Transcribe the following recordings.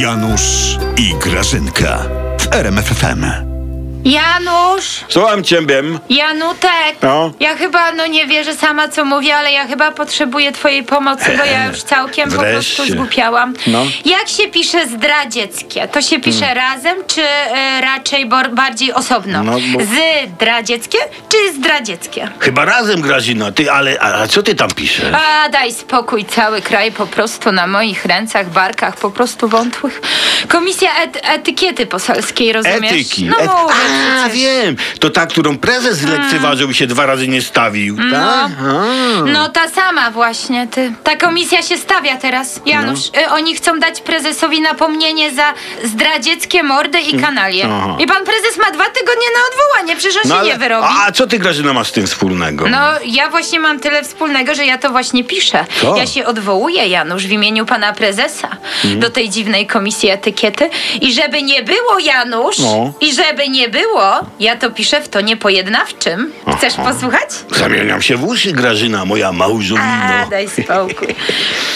Janusz i Grażynka w RMFFM. Janusz! Słucham ciebie. Janutek! No. Ja chyba, no nie wierzę sama co mówię, ale ja chyba potrzebuję twojej pomocy, bo ja już całkiem po prostu wreszcie. zgłupiałam. No. Jak się pisze zdradzieckie? To się pisze razem, czy e, raczej bardziej osobno? No, bo- Zdradzieckie, czy zdradzieckie? Chyba razem, Grażyna. Ty, ale a, co ty tam piszesz? A daj spokój, cały kraj po prostu na moich rękach, barkach, po prostu wątłych. Komisja et- etykiety poselskiej, rozumiesz? Etyki. No Et- mówię a, przecież. wiem. To ta, którą prezes zlekceważył i się dwa razy nie stawił. Tak? A. No ta sama właśnie, ty. Ta komisja się stawia teraz. Janusz, No. y, oni chcą dać prezesowi napomnienie za zdradzieckie mordy i kanalie. Mm. Aha. I pan prezes ma dwa tygodnie na odwołanie, przecież on No się ale- nie wyrobi. a, a co ty, Grażyna, masz z tym wspólnego? No, ja właśnie mam tyle wspólnego, że ja to właśnie piszę. Co? Ja się odwołuję, Janusz, w imieniu pana prezesa Mm. do tej dziwnej komisji etykiety. I żeby nie było, Janusz, No. i żeby nie było, ja to piszę w tonie pojednawczym. Chcesz posłuchać? Zamieniam się w uszy, Grażyna, moja małżowino. A, daj spokój.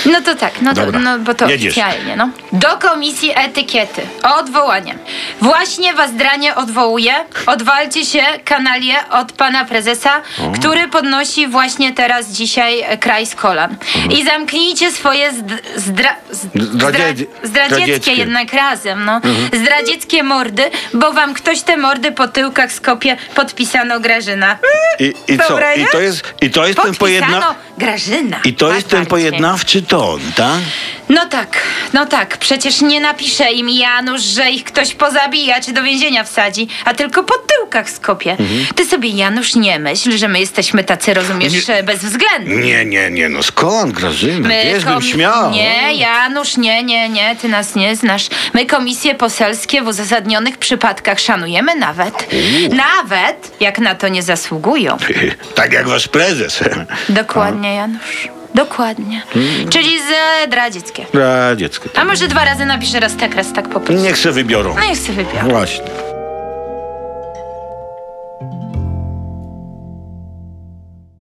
No to tak, no to, Dobra, no bo to jedziesz. oficjalnie, no. Do komisji etykiety o odwołanie. Właśnie was dranie odwołuje. Odwalcie się kanalię od pana prezesa, który podnosi właśnie teraz dzisiaj e, kraj z kolan. I zamknijcie swoje zdra, zdra, zdra, Zdradzie- zdradzieckie zdradzieckie. jednak razem, no. Zdradzieckie mordy, bo wam ktoś te mordy po tyłkach skopie podpisano Grażyna. I, i co? I nie? to jest, i to jest ten Podpisano pojedna... Grażyna. I to jest ten pojednawczy ton, tak? No tak, no tak. Przecież nie napisze im Janusz, że ich ktoś pozabija czy do więzienia wsadzi, a tylko po tyłkach skopie. Mhm. Ty sobie, Janusz, nie myśl, że my jesteśmy tacy, rozumiesz, Nie. bezwzględni. Nie, nie, nie, no skąd, Grażyna? Wiesz, bym kom- śmiał. Nie, Janusz, nie, nie, nie, ty nas nie znasz. My komisje poselskie w uzasadnionych przypadkach szanujemy nawet. Nawet, jak na to nie zasługują. Tak jak wasz prezes. Dokładnie, Janusz. Dokładnie. Mm. Czyli zdradzieckie. Radziecko. A może dwa razy napiszę raz tak, raz tak po prostu. Niech se wybiorą. No niech sobie wybiorę. Właśnie.